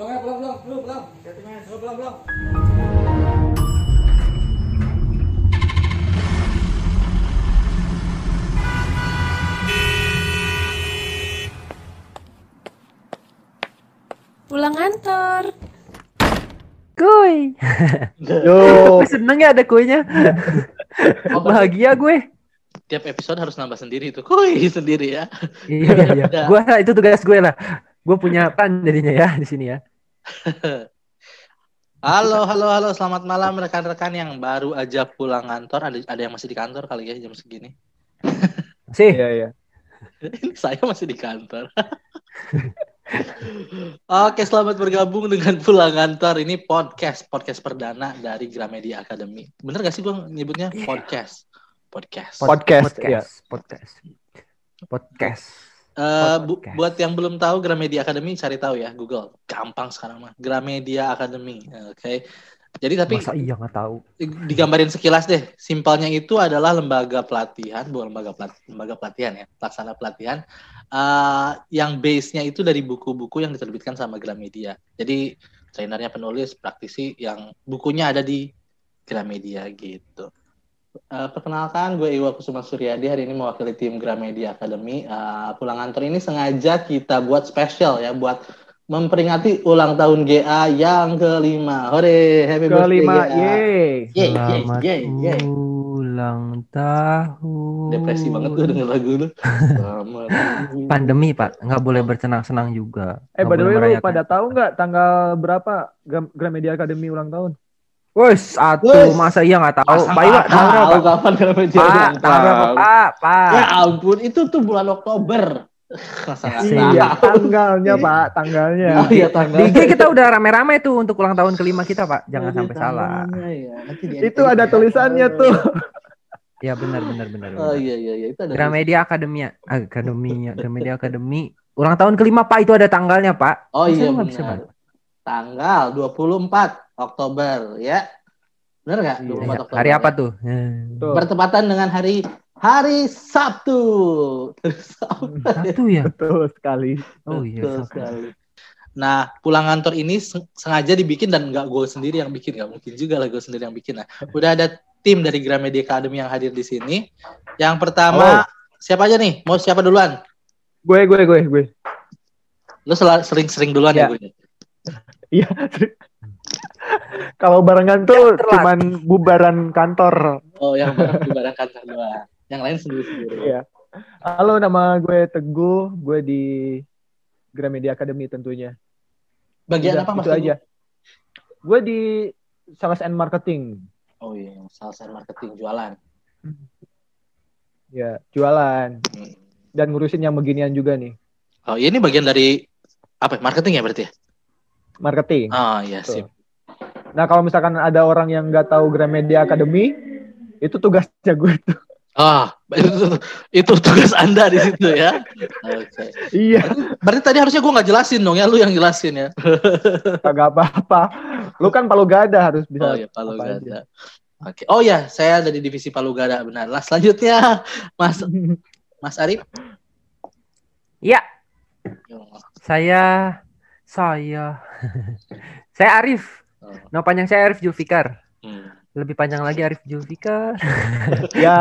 Pulang ya, pulang, pulang, pulang, pulang. Pulang, pulang, pulang. Pulang kantor. Kuy. Yo. Gue seneng ya ada kuenya. Bahagia gue. Tiap episode harus nambah sendiri tuh. Koi sendiri ya. Iya, iya. Ada. Gue itu tugas gue lah. Gue punya peran jadinya ya di sini ya. Halo, halo, halo. Selamat malam rekan-rekan yang baru aja pulang kantor. Ada ada yang masih di kantor kali ya jam segini. Sih. Iya, iya. Saya masih di kantor. Oke, selamat bergabung dengan pulang kantor. Ini podcast, podcast perdana dari Gramedia Academy. Bener gak sih gue nyebutnya podcast? Podcast. Podcast. Iya. Podcast. Podcast. Eh, bu- buat yang belum tahu Gramedia Academy cari tahu ya Google. Gampang sekarang mah. Gramedia Academy oke. Jadi tapi Masa iya nggak tahu. digambarin sekilas deh. Simpelnya itu adalah lembaga pelatihan bukan lembaga pelat- lembaga pelatihan ya pelaksana pelatihan. Eh, yang base nya itu dari buku-buku yang diterbitkan sama Gramedia. Jadi trainernya penulis praktisi yang bukunya ada di Gramedia gitu Eh, perkenalkan, gue Iwa Kusuma Suryadi. Hari ini mewakili tim Gramedia Academy. Eh, pulang kantor ini sengaja kita buat spesial ya, buat memperingati ulang tahun GA yang kelima. Hore, happy Kelima, birthday GA. yeay. Yeay, yeay, Selamat yeay, yeay. ulang tahun. Depresi banget tuh denger lagu lu. Selamat. Pandemi pak, nggak boleh bersenang-senang juga. Eh, Nggak by the way, pada tahu nggak tanggal berapa Gram- Gramedia Academy ulang tahun? Wes, Wes. masa iya nggak tahu. Pak Iwa, nggak tahu berapa? kapan Gramedia Pak, ulang tanggal berapa? Pak, Pak. Ya ampun, itu tuh bulan Oktober. Nggak Iya, tahu? tanggalnya, Pak, tanggalnya. Oh iya tanggal. Di IG kita udah rame-rame tuh untuk ulang tahun kelima kita, Pak. Jangan sampai salah. Ya. Di Itu ada tulisannya tuh. Ya benar benar benar. Oh iya iya iya itu ada. Gramedia Akademia, Akademinya, Gramedia Akademi. Ulang tahun kelima, Pak, itu ada tanggalnya, Pak. Oh iya nggak bisa. Tanggal 24 Oktober ya. Benar nggak? Iya. 24 Oktober. Hari apa ya? tuh? Hmm. Bertepatan dengan hari hari Sabtu. Hari Sabtu. Ya? Betul sekali. Oh iya. Betul Sabtu. sekali. Nah, pulang kantor ini seng- sengaja dibikin dan nggak gue sendiri yang bikin, nggak mungkin juga lah gue sendiri yang bikin. Nah, udah ada tim dari Gramedia Academy yang hadir di sini. Yang pertama, siapa aja nih? Mau siapa duluan? Gue, gue, gue, gue. Lu sel- sering-sering duluan ya, Ya. gue. Iya. Kalau barengan tuh cuman bubaran kantor. Oh, yang bareng kantor doang. Yang lain sendiri-sendiri. Iya. Halo, nama gue Teguh. Gue di Gramedia Academy tentunya. Bagian Udah, apa Mas? Itu aja. Gue di Sales and Marketing. Oh iya, sales and marketing jualan. Ya, jualan. Hmm. Dan ngurusin yang beginian juga nih. Oh, iya, ini bagian dari apa? Marketing ya berarti ya? Marketing. Oh iya, Betul. sip. Nah, kalau misalkan ada orang yang nggak tahu Gramedia Academy, itu tugasnya gue tuh. Ah, itu, itu tugas Anda di situ ya. Oke. Iya, Berarti tadi harusnya gua nggak jelasin dong ya, lu yang jelasin ya. kagak apa-apa. Lu kan Palu Gada harus bisa. Oh ya, Palu apa Gada. Oke. Oh ya, saya ada di divisi Palu Gada benar. Lah selanjutnya Mas Mas Arif. Iya, saya saya saya Arif. Oh. Nama panjang saya Arif Julfikar. Hmm. Lebih panjang lagi Arif Julfikar. Ya,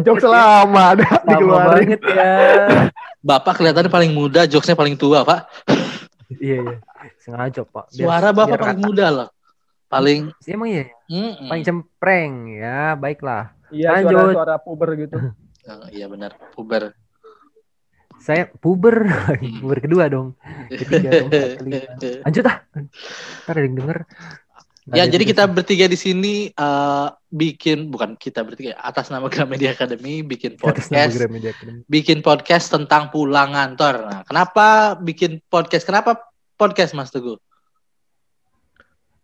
jokes lama ada Lama dikeluarin. banget ya. Bapak kelihatannya paling muda, jokesnya paling tua, Pak. Iya, iya. Sengaja, Pak. Biar- Suara Bapak biar paling rata. muda loh. Paling Emang iya, ya? Mm-mm. paling cempreng ya, baiklah. Iya, Lanjut. suara-suara puber gitu. Oh, iya benar, puber. Saya puber, puber kedua dong. Ketiga dong, kelima. Lanjut ah. Ntar ada yang denger. Nggak Ya, ada jadi kita bertiga di sini eh, bikin bukan kita bertiga atas nama Gramedia Academy bikin Atas nama podcast, Gramedia Academy. bikin podcast tentang pulang kantor. Nah, kenapa bikin podcast? Kenapa podcast Mas Teguh?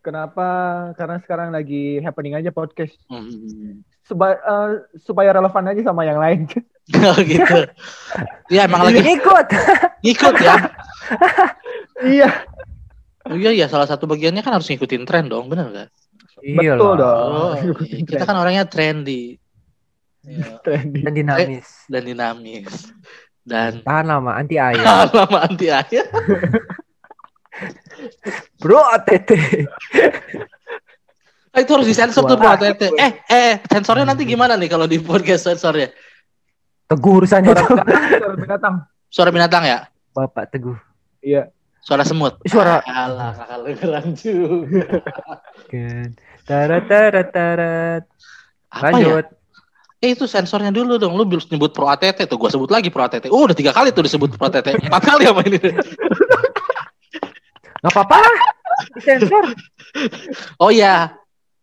Kenapa? Karena sekarang lagi happening aja podcast. Hmm. Seba- eh, supaya relevan aja sama yang lain. Oh, gitu. Ya emang lagi Ikut. ngikut ya. iya, Oh iya ya, salah satu bagiannya kan harus ngikutin tren dong, bener gak? Iya betul dong. Oh, iya. kita kan orangnya trendy. Iya, Trendy. Dan dinamis. dan dinamis. Dan Tahan lama anti air. lama anti air. Bro ATT. Ah, itu harus disensor tuh. Bro ATT. Eh, eh, sensornya nanti gimana nih kalau di podcast sensornya? Teguh urusannya Suara binatang, suara binatang. Suara binatang ya? Bapak Teguh. Iya. Suara semut. Suara- Alah, kakak lu juga. Kan. Tarat tarat tarat. Apa ya? Lanjut. Eh itu sensornya dulu dong. Lu harus nyebut Pro ATT tuh. Gua sebut lagi Pro ATT. Oh, udah tiga kali tuh disebut Pro ATT. Empat kali apa ini? Nggak apa-apa. Sensor. Oh iya.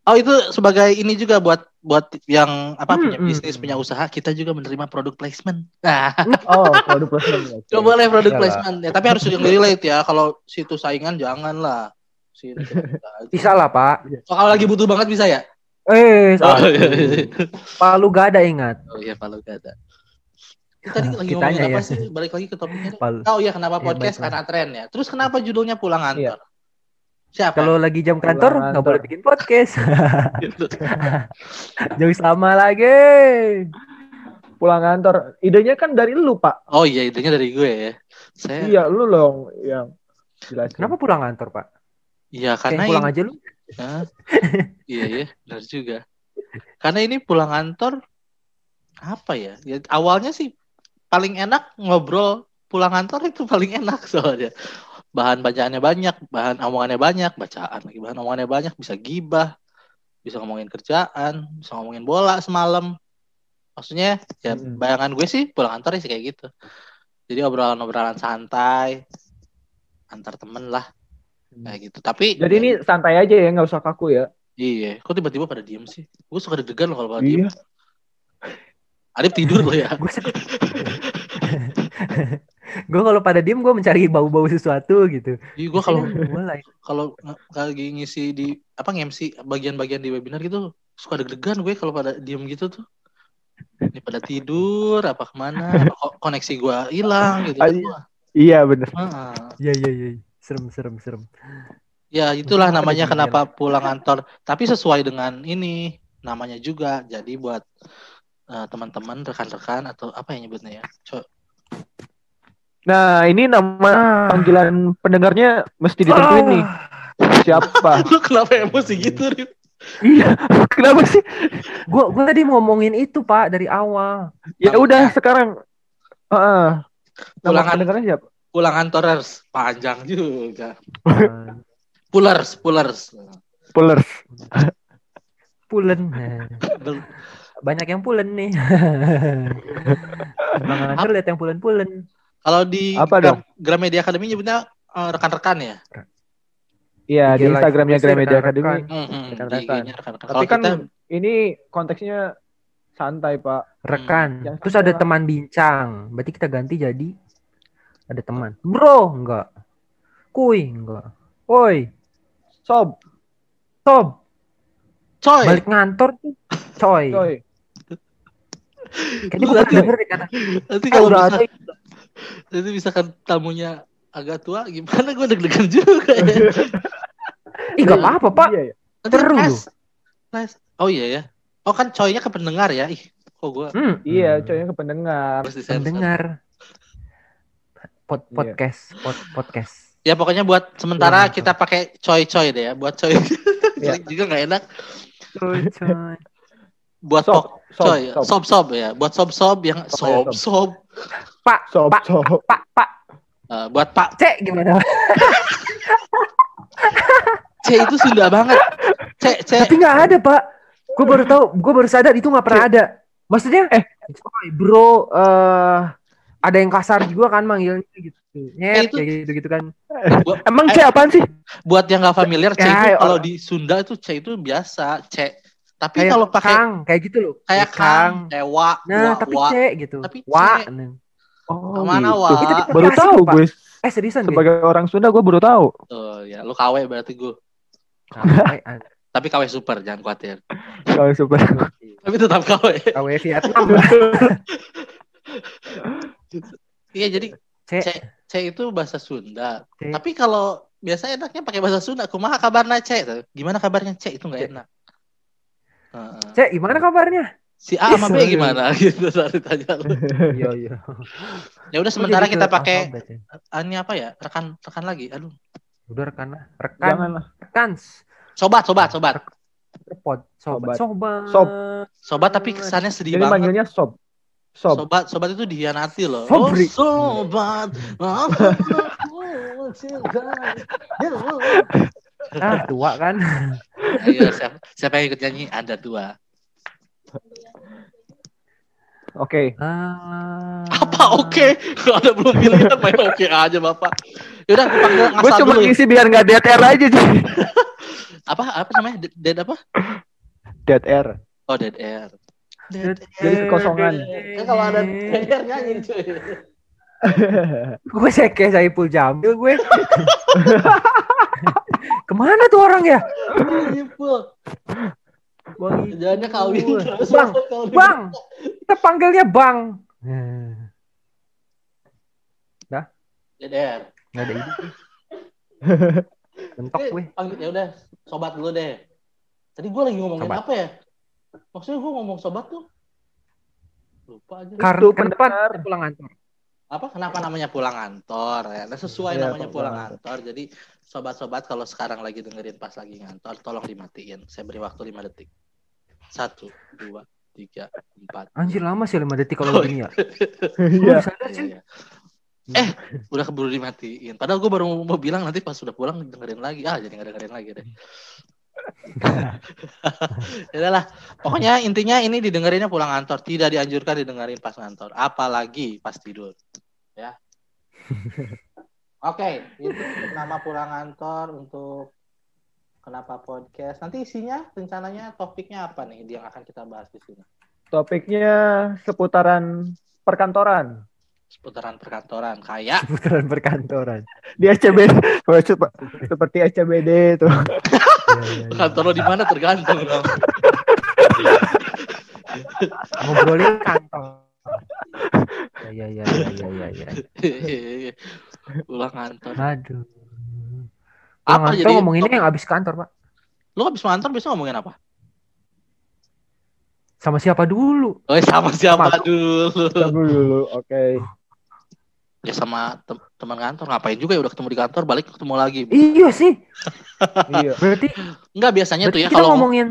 Oh itu sebagai ini juga buat buat yang apa Hmm, punya hmm, bisnis hmm. punya usaha kita juga menerima produk placement. Nah, Oh, produk placement. Coba boleh produk placement ya. Tapi harus yang relate ya. Kalau situ saingan jangan lah. Situ. Bisa lah Pak. Oh, kalau lagi butuh banget bisa ya? Eh, Oh, iya, iya. Palu gak ada ingat. Oh iya kalau gak ada. Kita tadi lagi Kitanya ngomongin apa ya. sih? Balik lagi ke topiknya. Palu. Oh iya kenapa Iya, podcast baiklah. karena tren ya. Terus kenapa judulnya pulang Iya. Siapa? Kalau lagi jam kantor nggak boleh bikin podcast. Jauh sama lagi. Pulang kantor. Idenya kan dari lu, Pak. Oh iya idenya dari gue ya. Saya Iya, lu dong yang jelasin. Kenapa pulang kantor Pak? Iya Kayak karena pulang ini- aja lu. Hah? iya iya benar juga. Karena ini pulang kantor apa ya? ya? Awalnya sih paling enak ngobrol pulang kantor itu paling enak soalnya. Bahan bacaannya banyak, bahan omongannya banyak, bacaan lagi bahan omongannya banyak, bisa gibah, bisa ngomongin kerjaan, bisa ngomongin bola semalam. Maksudnya ya bayangan gue sih pulang kantor sih kayak gitu. Jadi obrolan-obrolan santai antar temen lah kayak gitu. Tapi Jadi ini santai aja ya, nggak usah kaku ya. Iya, kok tiba-tiba pada diem sih? Gue suka deg-degan loh kalau pada diem. Iya. Adip tidur loh ya. Gue kalau pada diem gue mencari bau-bau sesuatu gitu. Iya, gue kalau kalau lagi ngisi di apa nge-MC bagian-bagian di webinar gitu suka deg-degan gue kalau pada diem gitu tuh. Ini pada tidur apa ke mana? Apa ko- koneksi gue hilang gitu. Wah, Iya, bener. ah. Iya iya iya. Serem serem serem. Ya itulah Mungkin ada namanya kenapa pulang kantor. Tapi sesuai dengan ini namanya juga. Jadi buat eh, teman-teman, rekan-rekan atau apa yang nyebutnya ya? Co- Nah, ini nama panggilan pendengarnya mesti ditentuin nih. Siapa? Lu kenapa emosi gitu, Rip? iya. Kenapa sih? Gue gue tadi ngomongin itu Pak dari awal. Ya udah sekarang. Heeh. Nama Pulangan. pendengarnya siapa? Pulang kantorers panjang juga. Pullers, pullers. Pullers. Pulen. Banyak yang pulen nih. Bang Antar lihat yang pulen-pulen. Kalau di Apa dong? Gramedia Academy nyebutnya eh, rekan-rekan ya. Iya, di Iya, Instagramnya live Gramedia. Academy. Hmm, hmm, di Rekan-rekan. IG-nya rekan-rekan. Tapi kan kita ini konteksnya santai, Pak. Rekan. Yang Terus ada teman bincang. Berarti kita ganti jadi ada teman. Bro, enggak. Kuy, enggak. Woi, Sob, Sob, coy, balik ngantor tuh. Coy. coy. Kayaknya pernah denger deh kata. nanti kalau udah bisa, ada nanti misalkan tamunya agak tua gimana gue deg-degan juga ya. Ih, gak apa-apa, Pak. Iya, ya. Seru loh. Les. Oh iya ya. Oh kan coynya ke pendengar ya. Ih, kok gue Hmm. Iya, coynya ke pendengar. Pendengar. Pod Iya. podcast, pod podcast. Ya pokoknya buat sementara Pulang kita pakai coy-coy deh ya. Buat coy. Iya. juga nggak enak. Coy, coy. Buat Sob, pok sob, coy, sob. sob-sob ya. Buat sob-sob yang Sob sob-sob. Pak, Sob, Pak, sob. Pak, Pak. Eh, buat Pak Cek gimana? C itu Sunda banget. C, C. Tapi nggak ada, Pak. Gue baru tahu, gue baru sadar itu nggak pernah ada. Maksudnya, eh, bro, eh ada yang kasar juga kan manggilnya gitu. Nyet, itu- kayak gitu-gitu kan. Buat, Emang Eh, C apaan sih? buat yang nggak familiar, C Ya, itu ya, kalau di Sunda itu C itu biasa, C. Tapi Kayak kalau pakai kang, kayak gitu loh. kayak kang, kayak wa, Nah, wa, tapi wa. C gitu. Tapi C. Wa. Nah. Oh, Ke mana, gitu. Wak? Itu Baru tahu gue. Eh, seriusan deh. Sebagai orang Sunda gue baru tahu. Tuh, ya, lu KW berarti gue. KW, Tapi KW super, jangan khawatir. Kalau super. Tapi tetap KW. KW Vietnam. Iya, jadi C. C, C itu bahasa Sunda. C. Tapi kalau biasa enaknya pakai bahasa Sunda, kumaha kabarnya C? tuh? Gimana kabarnya C? Itu nggak C. enak. Heeh. C, gimana kabarnya? Si A sama B gimana gitu tadi tanya lu. Iya, iya. Ya udah sementara kita pakai ya. ini apa ya? Rekan rekan lagi. Aduh. Udah rekan lah. Rekan. Jangan lah. Rekans. Sobat, sobat, sobat. Repot. Sobat. Sobat. Sobat. Sob. Sobat tapi kesannya sedih Jadi banget. manggilnya sob. Sob. Sobat, sobat itu dihianati loh. Sobri. Oh, sobat. Ah, tua kan. Ayo, siapa, siapa yang ikut nyanyi? Anda tua. Oke. Ah. Apa oke? Kalau ada belum pilihan main oke aja bapak. Yaudah, aku panggil Gue cuma dulu. ngisi biar nggak dead air aja sih. Apa? Apa namanya? Dead, dead apa? Dead air. Oh, dead air. Dead Jadi kekosongan. Kan kalau ada dead air nyanyi cuy. Gue seke Saipul Jamil gue. Ke mana tuh orang ya? Bang, Kerjaannya kawin terus. Bang, Kawin. Bang. Kita panggilnya Bang. Dead air. Nggak ada ide. Mentok Eh, gue. panggil ya udah sobat dulu deh. Tadi gue lagi ngomongin Sobat. apa ya? Maksudnya gue ngomong sobat tuh lupa aja. Kenapa pendengar. pulang kantor? Apa? Kenapa namanya pulang kantor ya nah, sesuai Iya, namanya pulang kantor jadi sobat-sobat kalau sekarang lagi dengerin pas lagi ngantor tolong dimatiin. Saya beri waktu lima detik. Satu dua tiga empat. Anjir lama sih 5 detik Oh, kalau begini ya. Iya. Lu sadar sih? Iya, iya. eh udah keburu dimatiin. Padahal gue baru mau bilang nanti pas sudah pulang dengerin lagi. Ah jadi nggak dengerin lagi deh ya lah pokoknya intinya ini didengerinnya pulang kantor tidak dianjurkan didengerin pas kantor apalagi pas tidur ya oke itu nama pulang kantor untuk kenapa podcast nanti isinya rencananya topiknya apa nih yang akan kita bahas di sini Topiknya seputaran perkantoran. seputaran perkantoran kayak Putaran perkantoran. Di SCBD. Sep- Seperti SCBD itu. Iya. kantor lo di mana tergantung dong Ngobrolin kantor. Ya ya ya ya ya ya. ya. pulang kantor Aduh. Apa jadi- ngomonginnya yang habis kantor, Pak. lo habis kantor bisa ngomongin apa Sama siapa dulu? Oh, sama siapa Sama- dulu? Tunggu dulu. Oke. Ya sama tem- teman kantor. Ngapain juga ya udah ketemu di kantor, balik ketemu lagi. Iya sih. Iya. Berarti, Enggak biasanya tuh berarti ya kita kalau ngomongin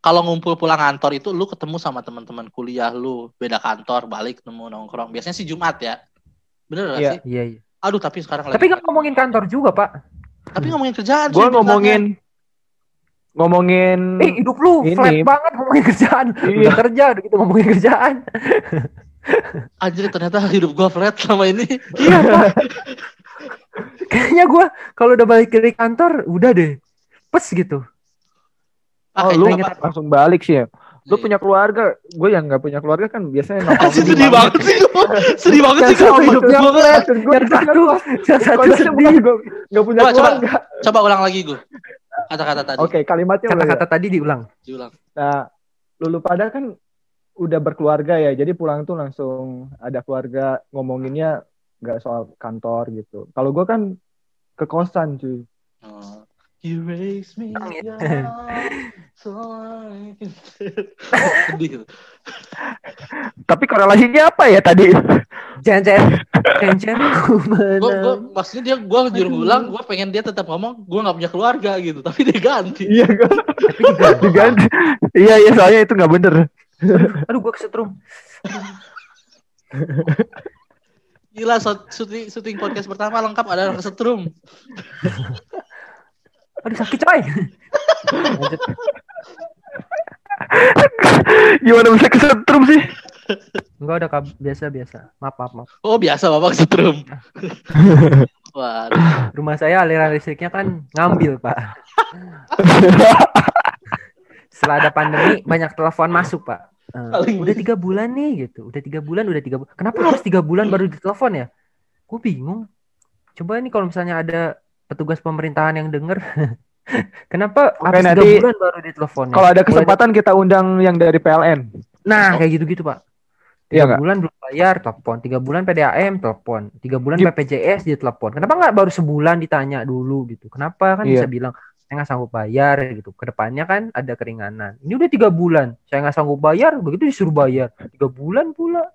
kalau ngumpul pulang kantor itu lu ketemu sama teman-teman kuliah lu, beda kantor, balik ketemu nongkrong. Biasanya sih Jumat ya. Bener gak Iya. sih? Iya, iya. Aduh, tapi sekarang Tapi nggak ngomongin kantor juga, Pak. Tapi ngomongin kerjaan Gue sih ngomongin ngomongin Eh, hidup lu Ini. flat banget ngomongin kerjaan. Iya. Udah kerja, udah gitu ngomongin kerjaan. Anjir, ternyata hidup gua flat selama ini. Iya. Kayaknya gua kalau udah balik dari kantor, udah deh. Pes gitu. Ah, Oh, lu gitu, langsung balik sih ya. Lu punya keluarga, gue yang nggak punya keluarga kan biasanya nongkrong. Di sedih banget sih. lu. Sedih banget sih kalau hidupnya gua flat, gue yang satu, yang satu konsepnya sedih. bukan gue nggak punya keluarga. Coba ulang lagi gua. Kata-kata tadi. Oke, kalimatnya udah ya. Kata-kata tadi diulang. Diulang. Nah, lulu pada kan udah berkeluarga ya, jadi pulang tuh langsung ada keluarga ngomonginnya nggak soal kantor gitu. Kalau gue kan ke kosan cuy. Oh. You raise me up so I can Sedih. Tapi korelasinya apa ya tadi? Jangan-jangan, jangan-jangan aku Gue maksudnya dia gue juru ngulang, gue pengen dia tetap ngomong gue nggak punya keluarga gitu, tapi dia ganti. Iya, gue diganti. Iya, iya soalnya itu nggak bener. Aduh gua kesetrum. Gila, so- syuting, syuting podcast pertama lengkap ada kesetrum. Aduh sakit coy. Gimana bisa kesetrum sih? Enggak ada kab biasa biasa. Maaf maaf maaf. Oh biasa bapak kesetrum. Wah, Rumah saya aliran listriknya kan ngambil pak. Setelah ada pandemi banyak telepon masuk pak. Paling udah tiga bulan nih gitu. Udah tiga bulan udah tiga bulan. Kenapa harus tiga bulan baru ditelepon ya? Gue bingung. Coba ini kalau misalnya ada petugas pemerintahan yang denger. Kenapa Oke, habis tiga nanti bulan baru ditelepon? ya? Kalau ada kesempatan kita undang yang dari PLN. Nah kayak gitu-gitu pak. Iya Tiga nggak? bulan belum bayar telepon, tiga bulan PDAM telepon, tiga bulan Gip. BPJS dia telepon. Kenapa nggak baru sebulan ditanya dulu gitu? Kenapa kan Iya. bisa bilang saya nggak sanggup bayar gitu. Ke depannya kan ada keringanan. Ini udah tiga bulan, saya nggak sanggup bayar, begitu disuruh bayar tiga bulan pula.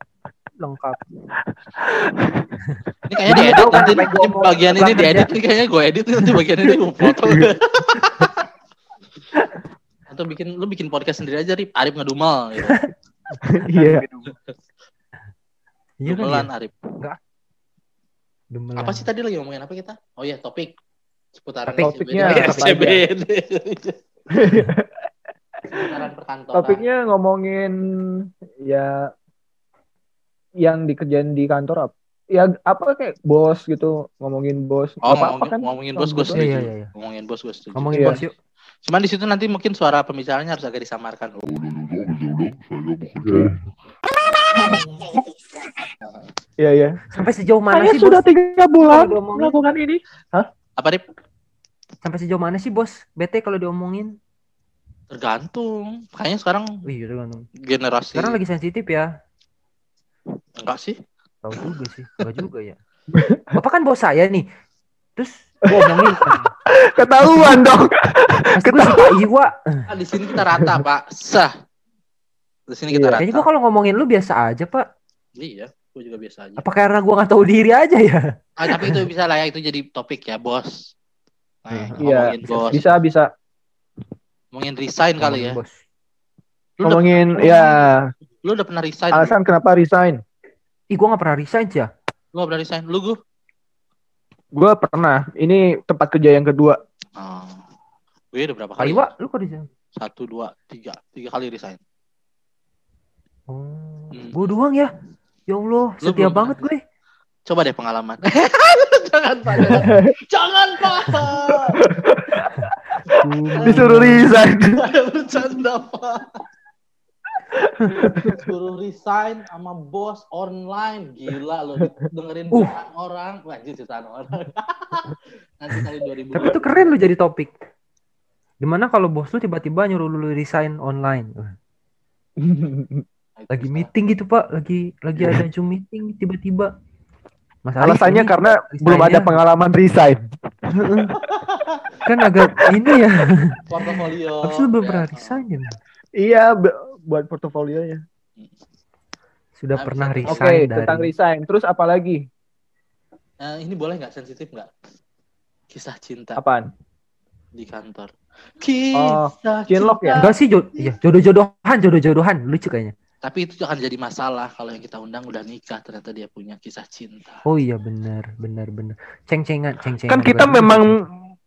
lengkap. Ini kayaknya diedit nanti omongin bagian ini diedit nih kayaknya gue edit nanti bagian ini gue potong. Atau bikin lu bikin podcast sendiri aja Rip, Arif ngedumel gitu. Iya. Iya kan ya? Dumelan Arif. Demelan. Apa sih tadi lagi ngomongin apa kita? Oh iya, topik seputar Topik. Topiknya SCBD. apa perkantoran. Topiknya ngomongin ya yang dikerjain di kantor apa? Ya apa kayak bos gitu, ngomongin bos. Oh, apa, ngomongin, kan? ngomongin bos gue Iya, setuju. iya, iya, iya. Ngomongin bos gue setuju. Ngomongin Iya. bos yuk. Cuman di situ nanti mungkin suara pembicaranya harus agak disamarkan. Iya, iya. Sampai sejauh mana Saya sih sudah bos? tiga bulan melakukan ini. Apa Rip? Sampai sejauh mana sih bos? BT kalau diomongin. Tergantung. Kayaknya sekarang iya tergantung. generasi Sekarang lagi sensitif ya. enggak sih? Tahu juga sih. Enggak juga ya. Bapak kan bos saya nih. Terus gua omongin kan. Ketahuan dong. Gue suka Iwa. Ah, di sini kita rata, Pak. Sah. Di sini kita Iya. rata. Kayaknya gua kalau ngomongin lu biasa aja pak. Iya, gue juga biasa aja. Apa karena gua nggak tahu diri aja ya? Ah, tapi itu bisa lah ya, itu jadi topik ya, bos. Nah, Iya, ngomongin bos. bisa bisa Ngomongin resign kali ya. Bos. Lu udah, ngomongin ya lu udah pernah resign? alasan kenapa resign. Ih gua nggak pernah resign ya. Lu gak pernah resign? Lu, gue? Gue pernah. Ini tempat kerja yang kedua. Oh. Gue udah berapa kali? Iwa, lu kok resign? Satu, dua, tiga. Tiga kali resign. Oh, Hmm. gua doang ya. Ya Allah, Lu setia banget gue. Coba deh pengalaman. jangan, Pak. Jangan, Pak. Disuruh resign. Ada bercanda, Pak. Suruh resign sama bos online. Gila lo dengerin Uh. jutaan orang. Wah, jutaan orang. Nanti kali 2000. Tapi itu keren lu jadi topik. Gimana kalau bos lu tiba-tiba nyuruh lu resign online? Wah, Lagi meeting gitu pak, lagi lagi ada zoom meeting tiba-tiba. Mas Arif Alasannya ini karena belum ada pengalaman resign. kan agak ini ya. portofolio. Habis lu belum Ya. pernah resign ya? Iya, buat portofolionya. Sudah Nah, pernah bisa- Oke, resign tentang dari resign. Terus apa lagi? Eh, ini boleh nggak sensitif nggak? Kisah cinta Apaan? di kantor. Kisah cinlok ya? Enggak sih, jo iya, jodoh-jodohan, jodoh-jodohan lucu kayaknya. Tapi itu akan jadi masalah kalau yang kita undang udah nikah ternyata dia punya kisah cinta. Oh iya benar, benar benar. Ceng-cengan, ceng-cengan. Kan kita Bukan- memang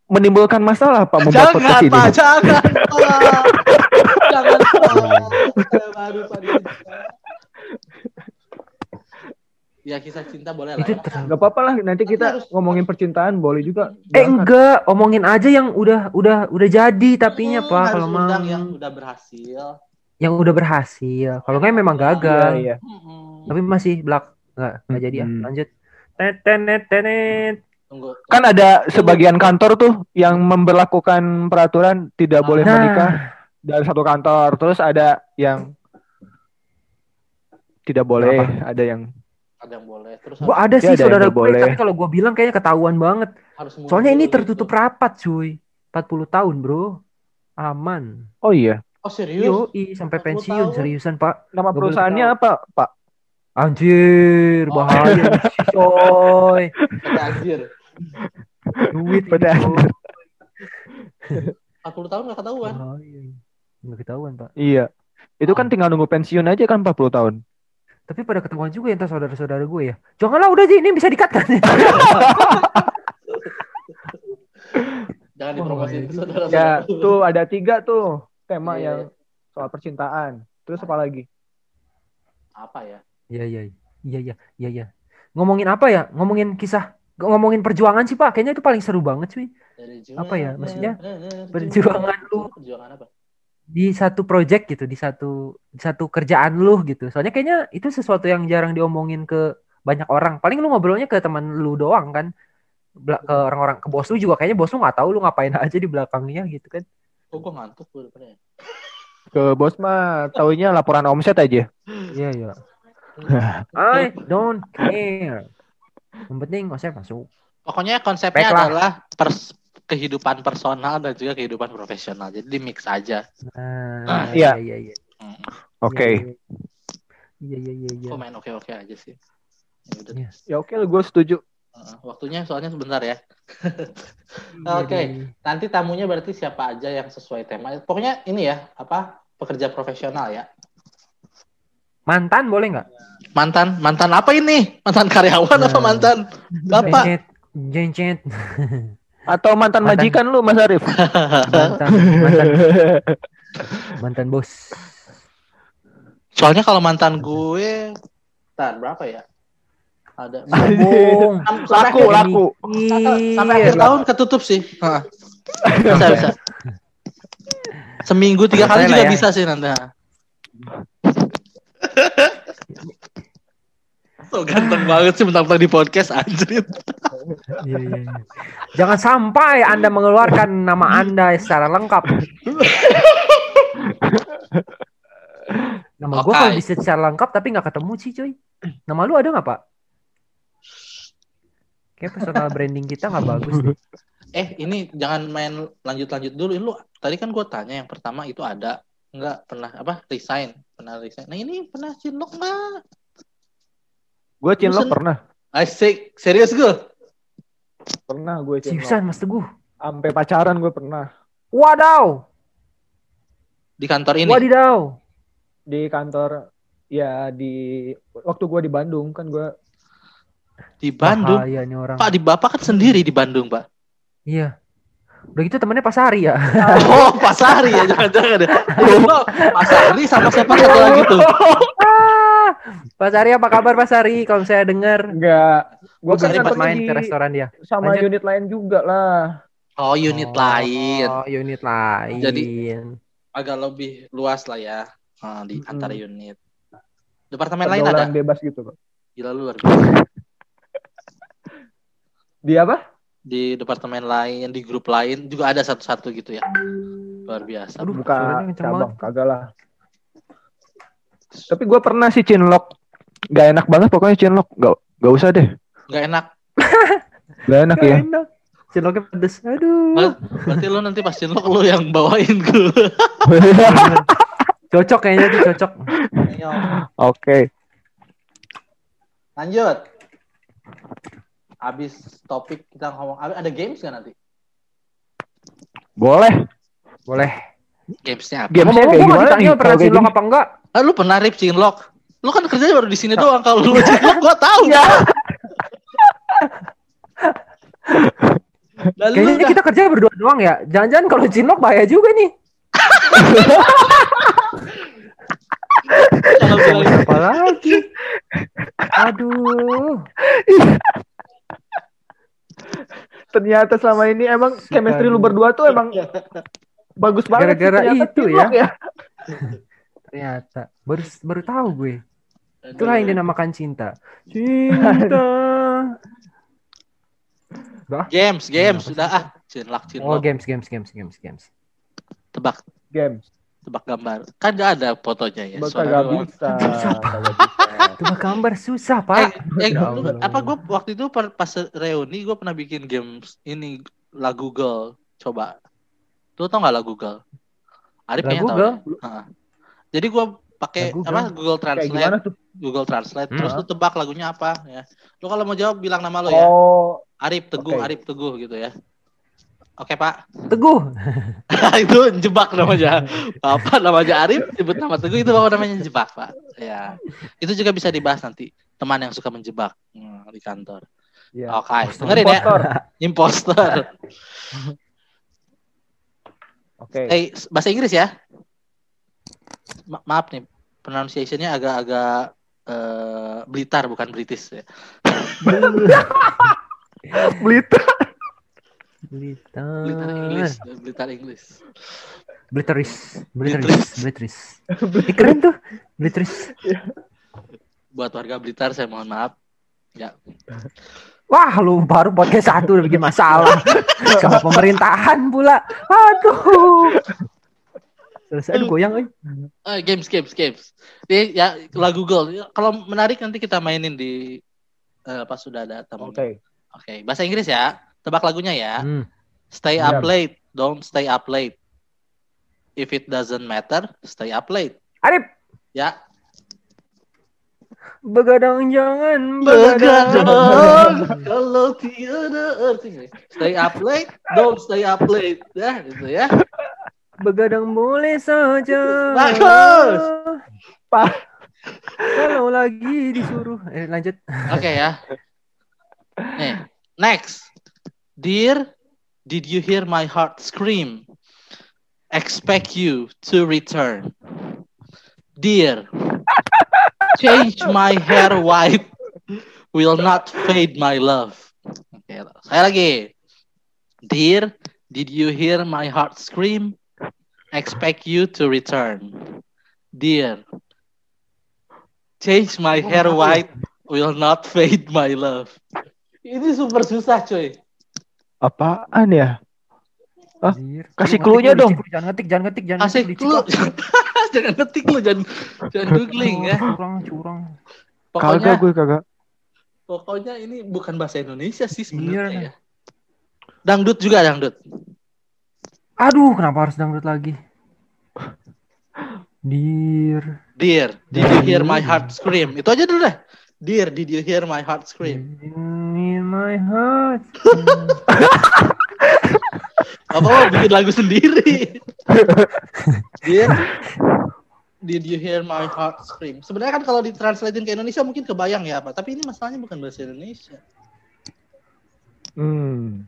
menimbulkan masalah Pak membuat podcast Jangan ini. pak, jangan pak, jangan pak. Ya kisah cinta boleh lah. itu ya. terlalu Gak apa-apa lah, nanti Tapi kita harus- ngomongin percintaan boleh juga. Eh enggak, omongin aja yang udah udah udah jadi tapinya Hmm, Pak harus kalau mau undang yang... yang udah berhasil. Udah berhasil. Kalau enggak memang gagal. Iya, iya. Tapi masih belak enggak enggak jadi ya. Lanjut. Tetenet tenet. Tunggu. Kan ada sebagian kantor tuh yang memberlakukan peraturan tidak boleh Nah. menikah dari satu kantor. Terus ada yang tidak boleh, ada yang ada yang boleh. Terus Gua ada Iya, sih ada yang saudara nggak gue, boleh. tapi kalau gua bilang kayaknya ketahuan banget. harus Soalnya ini gitu. tertutup rapat, cuy. 40 tahun, Bro. Aman. Oh iya. Oh serius? Yo, sampai 40 pensiun tahun? seriusan, Pak. Nama boleh perusahaannya apa, Pak? Anjir, Oh. bahaya sih, coy. Anjir. Duit Pada coy. 40 tahun gak ketahuan. Bahaya. Nggak ketahuan, Pak. Iya. Itu kan tinggal nunggu pensiun aja kan 40 tahun. Tapi pada ketahuan juga ya entar saudara-saudara gue ya. Janganlah udah aja ini bisa dikat kan. Jangan Oh, dipromosiin iya. saudara Ya, tuh ada tiga tuh tema Iya, yang soal percintaan. Terus apa lagi? Apa ya? Iya iya iya iya iya iya. Ngomongin apa ya? Ngomongin kisah ngomongin perjuangan sih Pak. Kayaknya itu paling seru banget cuy. Dari Apa ya, maksudnya? Perjuangan Perjuangan lu. Perjuangan apa? Di satu project gitu, di satu di satu kerjaan lu gitu. Soalnya kayaknya itu sesuatu yang jarang diomongin ke banyak orang. Paling lu ngobrolnya ke teman lu doang kan. Ke orang-orang ke bos lu juga kayaknya bos lu nggak tahu lu ngapain aja di belakangnya gitu kan. Kok gua ngantuk gua depannya. Ke bos mah taunya laporan omset aja. Iya iya. I don't care. Yang penting saya masuk. Pokoknya konsepnya Baiklah. adalah pers- kehidupan personal dan juga kehidupan profesional. Jadi di mix aja. Nah, Iya. iya iya. Hmm. Oke. Iya, iya. Iya iya iya iya. Main oke-oke aja sih. Ya. Iya. Ya oke, gue setuju. Waktunya soalnya sebentar ya. Oke. iya. Nanti tamunya berarti siapa aja yang sesuai tema. Pokoknya ini ya, apa? Pekerja profesional ya. Mantan boleh nggak? Mantan, mantan apa ini? Mantan karyawan apa Nah. mantan bapak? Jencet, jencet. Atau mantan, Mantan. majikan lu, Mas Arif? mantan, mantan, mantan bos. Soalnya kalau mantan gue, tar berapa ya? Ada sampai laku, akhir- laku. sampai akhir tahun ketutup sih. Heeh. Bisa bisa. Seminggu tiga kali juga ya. bisa sih nanti. So ganteng banget sih mentang-mentang di podcast anjir. Iya, iya, iya. Jangan sampai Anda mengeluarkan nama Anda secara lengkap. Nama gue Oke. kalau bisa secara lengkap tapi nggak ketemu sih cuy. Nama lu ada nggak pak? Kayak personal branding kita nggak bagus deh. Eh, ini jangan main lanjut-lanjut dulu. Ini lu tadi kan gue tanya yang pertama itu ada nggak pernah apa resign pernah resign. Nah ini pernah cinlok nggak? Gue cinlok Bosen. pernah. Asik, serius gue. Pernah gue cinlok. Seriusan Mas Teguh. Sampai pacaran gue pernah. Wadaw. Di kantor ini. Wadidaw. Di kantor, ya di... Waktu gue di Bandung, kan gue... Di Bandung. Bahaya nih orang. Pak, di Bapak kan sendiri di Bandung, Pak. Iya. Udah gitu temennya Pak Sari ya. Oh, Pak Sari ya, jangan-jangan ya. Oh, Pak Sari sama siapa satu lagi tuh? Ah, Pak Sari apa kabar Pak Sari? Kalau saya dengar, Enggak. Gue gue kan sempat main di- ke restoran dia. sama Lanjut. unit lain juga lah. Oh, unit lain. Oh, unit lain. Jadi- Agak lebih luas lah ya ah, di Mm-mm. antara unit. Departemen lain ada. Bebas gitu. Pak. Gila luar biasa. Di apa? Di departemen lain, di grup lain juga ada satu-satu gitu ya. Luar biasa. Aduh, Buka cabang. Kagak lah. Tapi gue pernah sih cinlok. Gak enak banget pokoknya cinlok. Gak, gak usah deh. Nggak enak. Gak enak ya. enak. Ciloknya pedes. Aduh. Ber- Berarti lu nanti pas cinlok lu yang bawain gue. Cocok kayaknya tuh cocok. Oke. Lanjut. Abis topik kita ngomong, ada games nggak nanti? Boleh. Boleh. Gamesnya apa? Gamesnya kayak gimana ditanya nih? pernah gini? apa enggak? Ah, lu pernah rip cinlok? Lu kan kerjanya baru di sini doang. Kalau lu cinlok, gua tahu. Ya. Lalu Kayaknya udah- kita kerja berdua doang ya. Jangan-jangan kalau cilok bahaya juga nih. kalau bilang- Apa lagi? Aduh. Ternyata selama ini emang chemistry lu berdua tuh emang bagus banget. Gara-gara itu cinlok ya. Ternyata baru baru tahu gue. Itulah yang dinamakan cinta. Cinta. Games, games sudah ah. Cinlok, Oh, cinlok. games, games, games, games, games. Tebak, Games. tebak gambar. Kan nggak ada fotonya ya. Bakal gak bisa. Tebak gambar susah, Eh, Pak. eh, Ya lu- Allah. apa gue waktu itu pas reuni gue pernah bikin games ini lah Google coba. Lu tau nggak lah Google? Arif kayaknya. Heeh. Jadi gue pakai apa Google Translate? Google Translate. Hmm. Terus lu tebak lagunya apa ya. Lu kalau mau jawab bilang nama lu ya. Oh, Arif Teguh, Oke. Arif Teguh gitu ya. Oke Pak, Teguh. itu jebak namanya. Apa namanya Arif, sebut nama Teguh itu bawa namanya jebak Pak. Ya, itu juga bisa dibahas nanti. Teman yang suka menjebak hmm, di kantor. iya. Oke, dengerin ya. Impostor. Oke. Eh, bahasa Inggris ya. Ma- maaf nih, pronunciation-nya agak-agak eh, Blitar bukan British ya. Blitar. Blitar. Blitar English, Blitar English. Bliteris. Bliteris. Bliteris. Eh, keren tuh. Bliteris. Buat warga Blitar saya mohon maaf. Ya, Wah, lu baru podcast satu udah bikin masalah. Sama pemerintahan pula. Aduh. Selesai aduh goyang euy. Eh, games, games, games. Ini ya lah Google. Kalau menarik nanti kita mainin di eh, pas sudah ada tamu. Oke. Oke, bahasa Inggris ya. Tebak lagunya ya. Hmm. Stay up Siap. late, don't stay up late. If it doesn't matter, stay up late. Arif. Ya. Begadang jangan Begadang kalau tiada artinya. Stay up late, don't stay up late. Ya, gitu ya. Begadang boleh saja. Bagus. Pak. Kalau lagi disuruh. Eh lanjut. Oke ya. Nih, next. Dear, did you hear my heart scream? Expect you to return. Dear, change my hair white. Will not fade my love. Oke, saya lagi. Dear, did you hear my heart scream? Expect you to return. Dear, change my hair white. Will not fade my love. Ini super susah, coy. Apaan ya? Hah? Kasih Lu clue-nya dong. Jangan ngetik, jangan ngetik, jangan Kasih ngetik. clue. jangan ngetik lu, jangan jangan googling ya. Curang, curang. Pokoknya Kagak gue kagak. pokoknya ini bukan bahasa Indonesia sih Iya. sebenarnya ya. Dangdut juga dangdut. Aduh, kenapa harus dangdut lagi? Dear. Dear, did you hear my heart scream? Itu aja dulu deh. Dear, did you hear my heart scream? In my heart. Apa mau bikin lagu sendiri? Dear, did you hear my heart scream? Sebenarnya kan kalau ditranslatein ke Indonesia mungkin kebayang ya apa, tapi ini masalahnya bukan bahasa Indonesia. Hmm.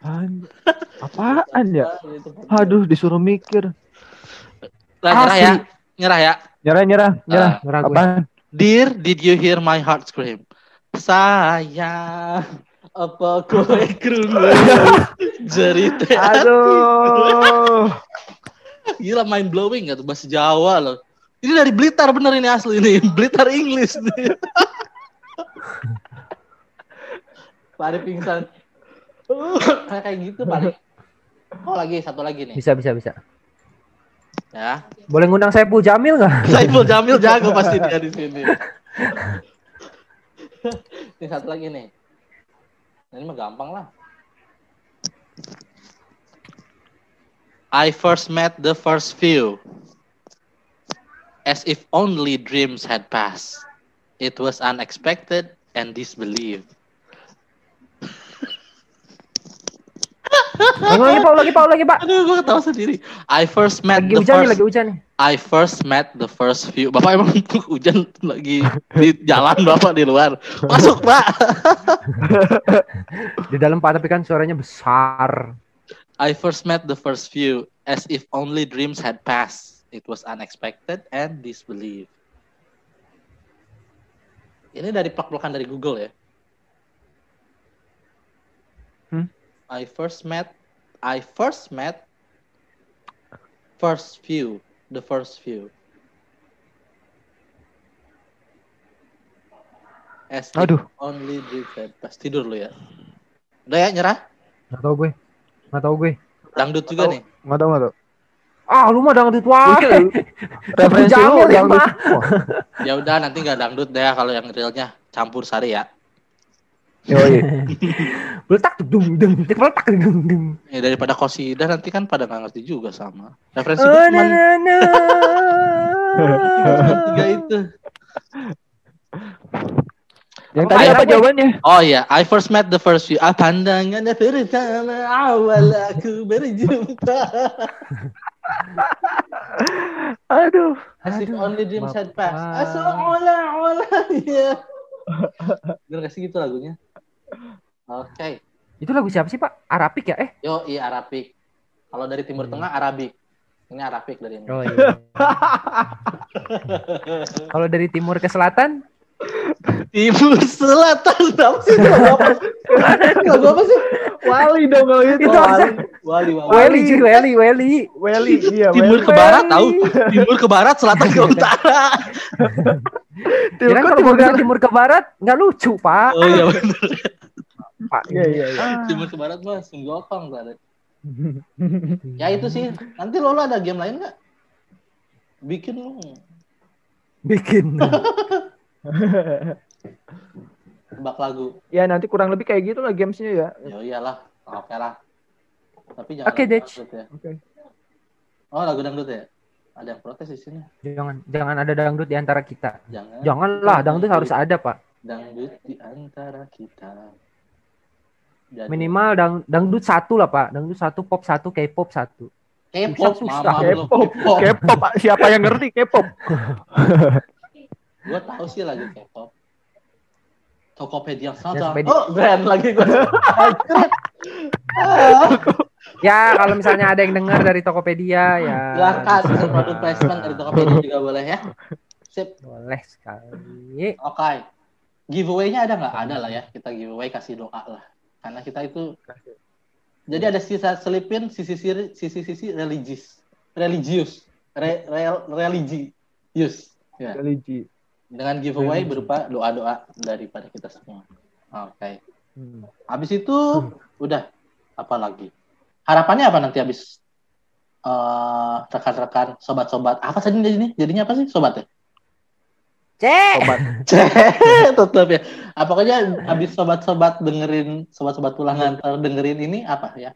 Apaan? Apaan ya? Aduh, disuruh mikir. Lah, nyerah ya, nyerah ya. Nyerah, nyerah, nyerah. Nyerah gue. Apaan? Dear, did you hear my heart scream? Sayang, apa kowe krungu cerita Aduh. Gila mind blowing gak tuh bahasa Jawa loh. Ini dari Blitar bener ini asli ini. Blitar English nih. Pak Ari pingsan. Kayak gitu Pak Ari. Oh lagi satu lagi nih. Bisa, bisa, bisa. Ya. Boleh ngundang saya Jamil nggak? Saiful Jamil jago pasti dia di sini. Ini satu lagi nih. Nah, Ini mah gampang lah. I first met the first few. As if only dreams had passed. It was unexpected and disbelieved. Ulang lagi, Pak, lagi, Pak, lagi, Pak. Aduh, gue ketawa sendiri. I first met Lagi the hujan nih, first lagi hujan nih. I first met the first few. Bapak emang hujan lagi di jalan Bapak di luar. Masuk, Pak. Di dalam Pak, tapi kan suaranya besar. I first met the first few as if only dreams had passed. It was unexpected and disbelieved. Ini dari plak-plakan dari Google ya. Hmm? I first met I first met first few, the first few. As Aduh. only had passed. Tidur lu ya. Udah ya nyerah? Nggak tahu gue. Nggak tahu gue. Dangdut juga nih. Nggak tahu, nggak tahu. Ah, lu mah dangdut wae. Referensi Jamil lu ya, yang Pak. Ya udah nanti nggak dangdut deh kalau yang realnya campur sari ya. Letak tuh dung dung, tik letak dung dung. Ya daripada kosidah nanti kan pada nggak ngerti juga sama. Referensi Oh, cuma na, na. tiga itu. Yang tadi apa jawabannya? Oh iya, I first met the first few. Ah, pandangannya pertama awal aku berjumpa. Aduh. As if only dreams had passed. Asolah ya. Bener gak sih gitu lagunya? Oke. Itu lagu siapa sih, Pak? Arabik ya? Eh. Yo, iya Arabik. Kalau dari Timur Hmm. Tengah Arabik. Ini Arabik dari ini. Oh iya. Kalau dari timur ke selatan, Timur Selatan apa sih? Lagu apa? Sih? Wali dong kalau itu. Itu? Wali, Wali. Weli, cuy, Weli, Weli. Weli, iya. Timur Weli. ke barat tahu. Timur ke barat, selatan ke utara. Timur, Kira kalau timur timur ke barat nggak lucu, Pak. Oh iya benar. Pak. Iya, iya, iya. Ah. Timur ke barat mah singgokong tadi. Ya itu sih. Nanti lo, ada game lain nggak? Bikin lo. Bikin. Tebak lagu. Ya nanti kurang lebih kayak gitu lah gamesnya ya. Ya iyalah. Oke lah. Tapi jangan Dej. dangdut ya. Oke. Oh lagu dangdut ya? Ada yang protes di sini. Jangan jangan ada dangdut di antara kita. Jangan. Janganlah, dangdut harus ada, Pak. Dangdut di antara kita. Jadi, Minimal dang, dangdut satu lah, Pak. Dangdut satu, pop satu, K-pop satu. K-pop, K-pop. K-pop. Siapa yang ngerti K-pop? Gue tahu sih lagu K-pop. Tokopedia. Tokopedia. Oh, brand lagi gue. Ya, kalau misalnya ada yang dengar dari Tokopedia ya. Silakan produk placement dari Tokopedia juga boleh ya. Sip. Boleh sekali. Oke. Giveaway-nya ada nggak? Ada lah ya. Kita giveaway kasih doa lah. Karena kita itu jadi ada sisa selipin sisi sisi sisi sisi religius, religius, Re, rel- religius. Ya. Religi. Dengan giveaway Religi. berupa doa-doa daripada kita semua. Oke. Hmm. Habis itu udah apa lagi? Harapannya apa nanti habis eh, rekan-rekan, sobat-sobat. Apa tadi ini? Jadinya apa sih sobat ya? Cek. Sobat. Tetap ya. Ah, pokoknya habis sobat-sobat dengerin sobat-sobat pulang ngantar dengerin ini apa ya?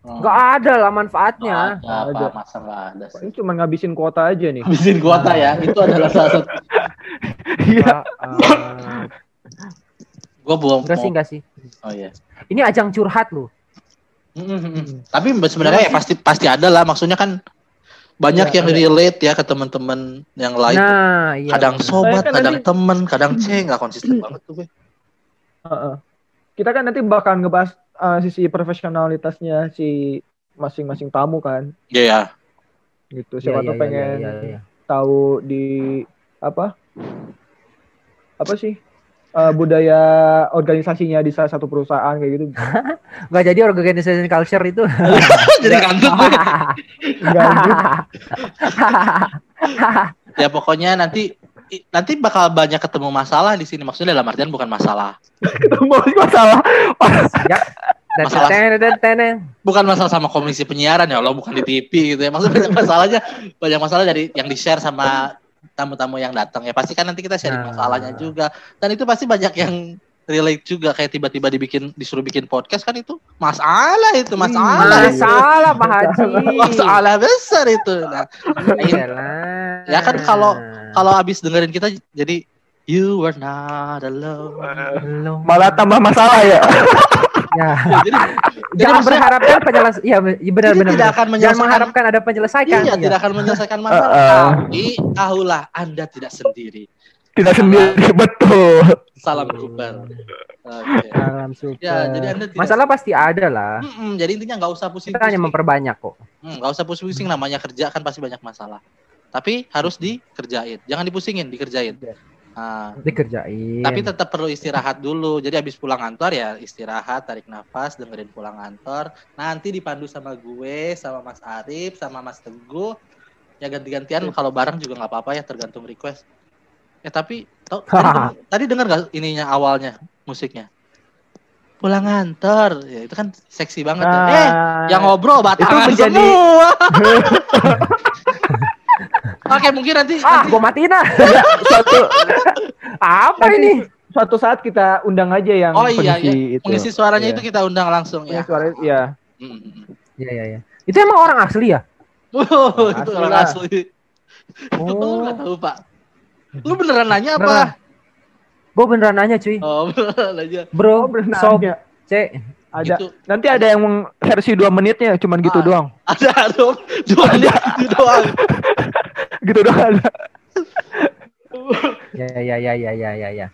Hmm. Nggak ada lah manfaatnya. ada apa Ada. masa nggak ada Ini sih. cuma ngabisin kuota aja nih. Habisin kuota ya. Itu adalah salah satu. Iya. Gue buang. enggak sih, enggak sih. Oh iya. Ini ajang curhat loh. Mm, mm, mm. Tapi sebenarnya ya pasti pasti ada lah. Maksudnya kan banyak Iya, yang relate ya ke teman-teman yang lain. Nah, iya. kadang bener. sobat, kan kadang nanti- temen, kadang C nggak konsisten banget tuh. Be. Heeh. Kita kan nanti bakal ngebahas uh, sisi profesionalitasnya si masing-masing tamu kan, Iya ya. gitu. Iya, Siapa iya, tuh iya, pengen iya, iya. tahu di apa? Apa sih? Uh, budaya organisasinya di salah satu perusahaan kayak gitu. Nggak jadi organization culture itu. Jadi. Enggak gitu. ya pokoknya nanti nanti bakal banyak ketemu masalah di sini. Maksudnya dalam artian bukan masalah. Ketemu masalah. Dan Masalah-. Bukan masalah sama komisi penyiaran ya Allah, bukan di TV gitu ya. Maksudnya banyak masalahnya, banyak masalah dari yang di-share sama tamu-tamu yang datang ya. Pasti kan nanti kita sharing Nah. masalahnya juga. Dan itu pasti banyak yang relate juga kayak tiba-tiba dibikin disuruh bikin podcast kan itu masalah itu masalah itu. Masalah Pak Haji. masalah besar itu nah, Iyalah. Ya kan kalau- kalau abis dengerin kita jadi you were not alone. Malah tambah masalah ya. Ya. jadi jadi Jangan berharapkan penjelas iya iya, benar jadi benar. tidak benar. akan Jangan menyelesaikan mengharapkan ada penyelesaian. iya, Iya. tidak akan menyelesaikan masalah Uh-uh. tapi tahulah anda tidak sendiri Tidak sendiri betul. salam kubar Oke. Alam super. ya jadi anda tidak Masalah pasti ada lah. Mm-mm, jadi intinya nggak usah pusing Kita hanya memperbanyak kok. Hmm, nggak usah pusing-pusing namanya kerja kan pasti banyak masalah tapi harus dikerjain jangan dipusingin dikerjain Iya. nah, Dikerjain. Tapi tetap perlu istirahat dulu. Jadi habis pulang kantor ya istirahat, tarik nafas, dengerin pulang kantor. Nanti dipandu sama gue, sama Mas Arif, sama Mas Teguh. Ya ganti-gantian kalau bareng juga nggak apa-apa ya tergantung request. Ya tapi tau, tadi, tadi dengar nggak ininya awalnya musiknya? Pulang kantor, ya itu kan seksi banget. ya. Eh, Nah, yang ngobrol batangan menjadi- semua. Oke, mungkin nanti, ah, nanti gua matiin ah. suatu Apa nanti ini? suatu saat kita undang aja yang Oh iya, pengisi itu. mengisi suaranya Iya. itu kita undang langsung ya. Pengisi suara ya. Mm, mm, mm. Iya iya iya. Itu emang orang asli ya? Oh, itu Asli orang lah. asli. Oh. nggak tahu pak? Lu beneran nanya apa? Beneran. Gue beneran nanya cuy. Oh beneran aja. Bro, Oh, bener sob, nanya. C. Ada. Gitu. Nanti ada yang versi dua menitnya, cuman gitu Ah. doang. Ada dong. Dua menit itu doang. Gitu doang ada. Ya ya ya ya ya ya ya.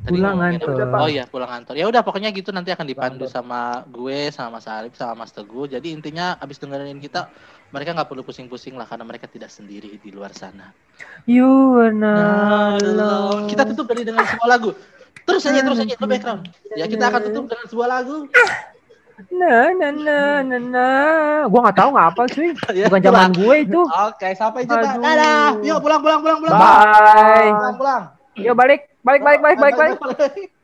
Tadi Pulang kantor. Oh iya pulang kantor. Ya udah pokoknya gitu nanti akan dipandu sama gue, sama Mas Arif, sama Mas Teguh. Jadi intinya abis dengerin kita, mereka nggak perlu pusing-pusing lah karena mereka tidak sendiri di luar sana. You are not alone. Kita tutup dari dengan sebuah lagu. Terus aja, terus aja, lo background. Ya kita akan tutup dengan sebuah lagu. Na na na na na. Gua nggak tahu nggak apa cuy. Ya, Bukan zaman gue itu. Oke, sampai jumpa. Dadah. Yuk pulang, pulang, pulang, pulang. Bye. Pulang, pulang. Yuk balik, balik, balik, balik, balik. balik.